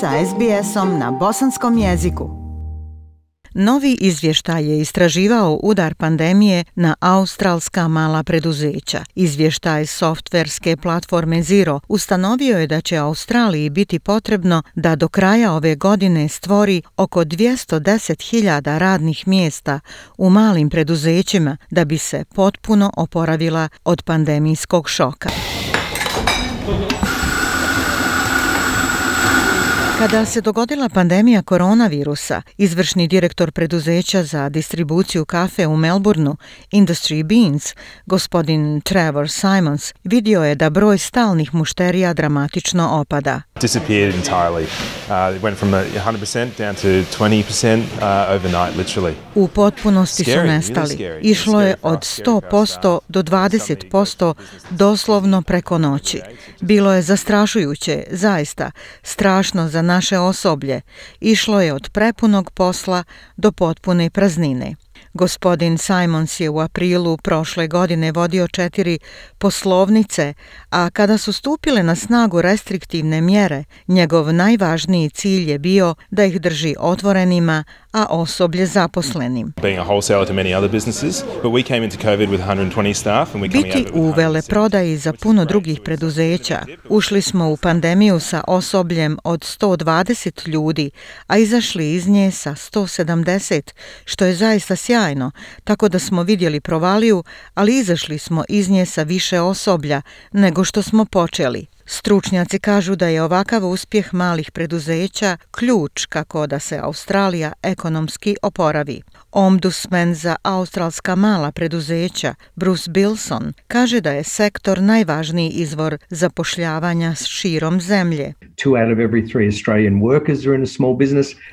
sa SBS-om na bosanskom jeziku. Novi izvještaj je istraživao udar pandemije na australska mala preduzeća. Izvještaj softverske platforme Zero ustanovio je da će Australiji biti potrebno da do kraja ove godine stvori oko 210.000 radnih mjesta u malim preduzećima da bi se potpuno oporavila od pandemijskog šoka. Kada se dogodila pandemija koronavirusa, izvršni direktor preduzeća za distribuciju kafe u Melbourneu, Industry Beans, gospodin Trevor Simons, vidio je da broj stalnih mušterija dramatično opada. Disappeared entirely. Uh, went from 100% down to 20% uh, overnight, literally. U potpunosti su nestali. Išlo je od 100% do 20% doslovno preko noći. Bilo je zastrašujuće, zaista, strašno za naše osoblje. Išlo je od prepunog posla do potpune praznine. Gospodin Simons je u aprilu prošle godine vodio četiri poslovnice, a kada su stupile na snagu restriktivne mjere, njegov najvažniji cilj je bio da ih drži otvorenima, a osoblje zaposlenim. Biti u veleprodaji za puno drugih preduzeća, ušli smo u pandemiju sa osobljem od 120 ljudi, a izašli iz nje sa 170, što je zaista sjajno, tako da smo vidjeli provaliju, ali izašli smo iz nje sa više osoblja nego što smo počeli. Stručnjaci kažu da je ovakav uspjeh malih preduzeća ključ kako da se Australija ekonomski oporavi. Ombudsman za australska mala preduzeća Bruce Bilson kaže da je sektor najvažniji izvor zapošljavanja s širom zemlje.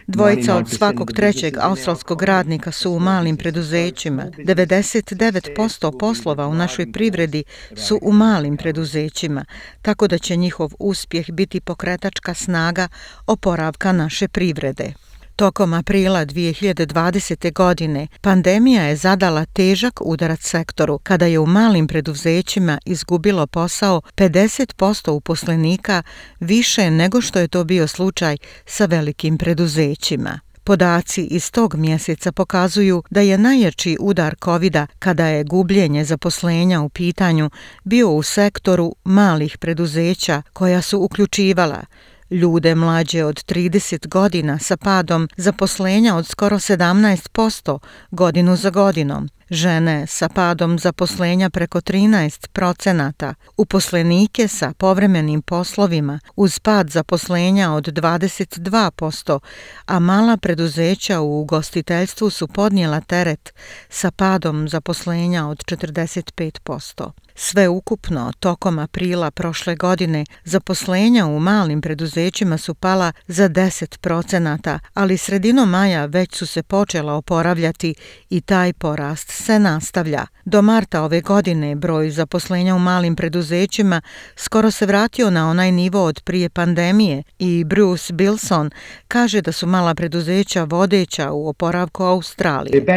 Dvojica od svakog trećeg australskog radnika su u malim preduzećima. 99% poslova u našoj privredi su u malim preduzećima, tako da će njihov uspjeh biti pokretačka snaga oporavka naše privrede. Tokom aprila 2020. godine pandemija je zadala težak udarac sektoru kada je u malim preduzećima izgubilo posao 50% uposlenika više nego što je to bio slučaj sa velikim preduzećima. Podaci iz tog mjeseca pokazuju da je najjači udar covid kada je gubljenje zaposlenja u pitanju bio u sektoru malih preduzeća koja su uključivala ljude mlađe od 30 godina sa padom zaposlenja od skoro 17% godinu za godinom, žene sa padom zaposlenja preko 13 procenata, uposlenike sa povremenim poslovima uz pad zaposlenja od 22%, a mala preduzeća u ugostiteljstvu su podnijela teret sa padom zaposlenja od 45%. Sve ukupno, tokom aprila prošle godine, zaposlenja u malim preduzećima su pala za 10 procenata, ali sredinom maja već su se počela oporavljati i taj porast se nastavlja. Do marta ove godine broj zaposlenja u malim preduzećima skoro se vratio na onaj nivo od prije pandemije i Bruce Bilson kaže da su mala preduzeća vodeća u oporavku Australije. Uh,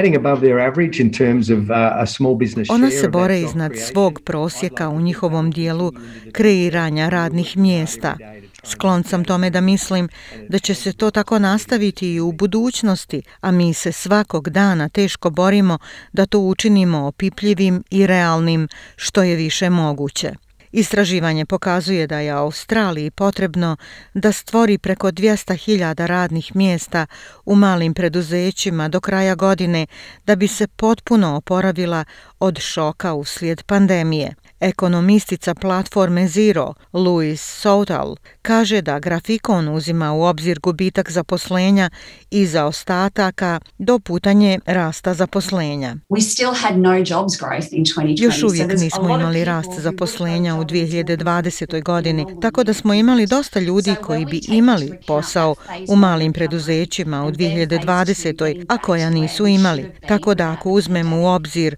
Ona se bore iznad svog prosjeka u njihovom dijelu kreiranja radnih mjesta. Sklon sam tome da mislim da će se to tako nastaviti i u budućnosti, a mi se svakog dana teško borimo da to učinimo opipljivim i realnim što je više moguće. Istraživanje pokazuje da je Australiji potrebno da stvori preko 200.000 radnih mjesta u malim preduzećima do kraja godine da bi se potpuno oporavila od šoka uslijed pandemije. Ekonomistica platforme Zero, Louis Soutal, kaže da grafikon uzima u obzir gubitak zaposlenja i za ostataka do putanje rasta zaposlenja. Još uvijek nismo imali rast zaposlenja u 2020. godini, tako da smo imali dosta ljudi koji bi imali posao u malim preduzećima u 2020. a koja nisu imali. Tako da ako uzmemo u obzir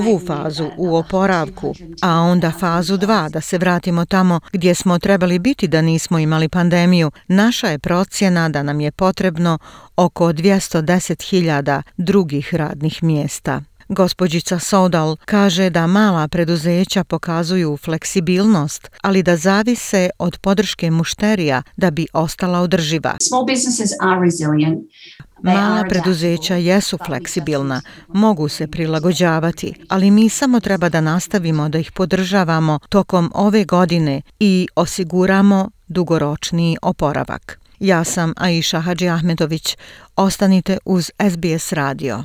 ovu fazu u oporavku, a onda fazu 2 da se vratimo tamo gdje smo trebali biti da nismo imali pandemiju, naša je procjena da nam je potrebno oko 210.000 drugih radnih mjesta. Gospođica Sodal kaže da mala preduzeća pokazuju fleksibilnost, ali da zavise od podrške mušterija da bi ostala održiva. Small businesses are resilient. Mala preduzeća jesu fleksibilna, mogu se prilagođavati, ali mi samo treba da nastavimo da ih podržavamo tokom ove godine i osiguramo dugoročni oporavak. Ja sam Aisha Hadži Ahmedović. Ostanite uz SBS radio.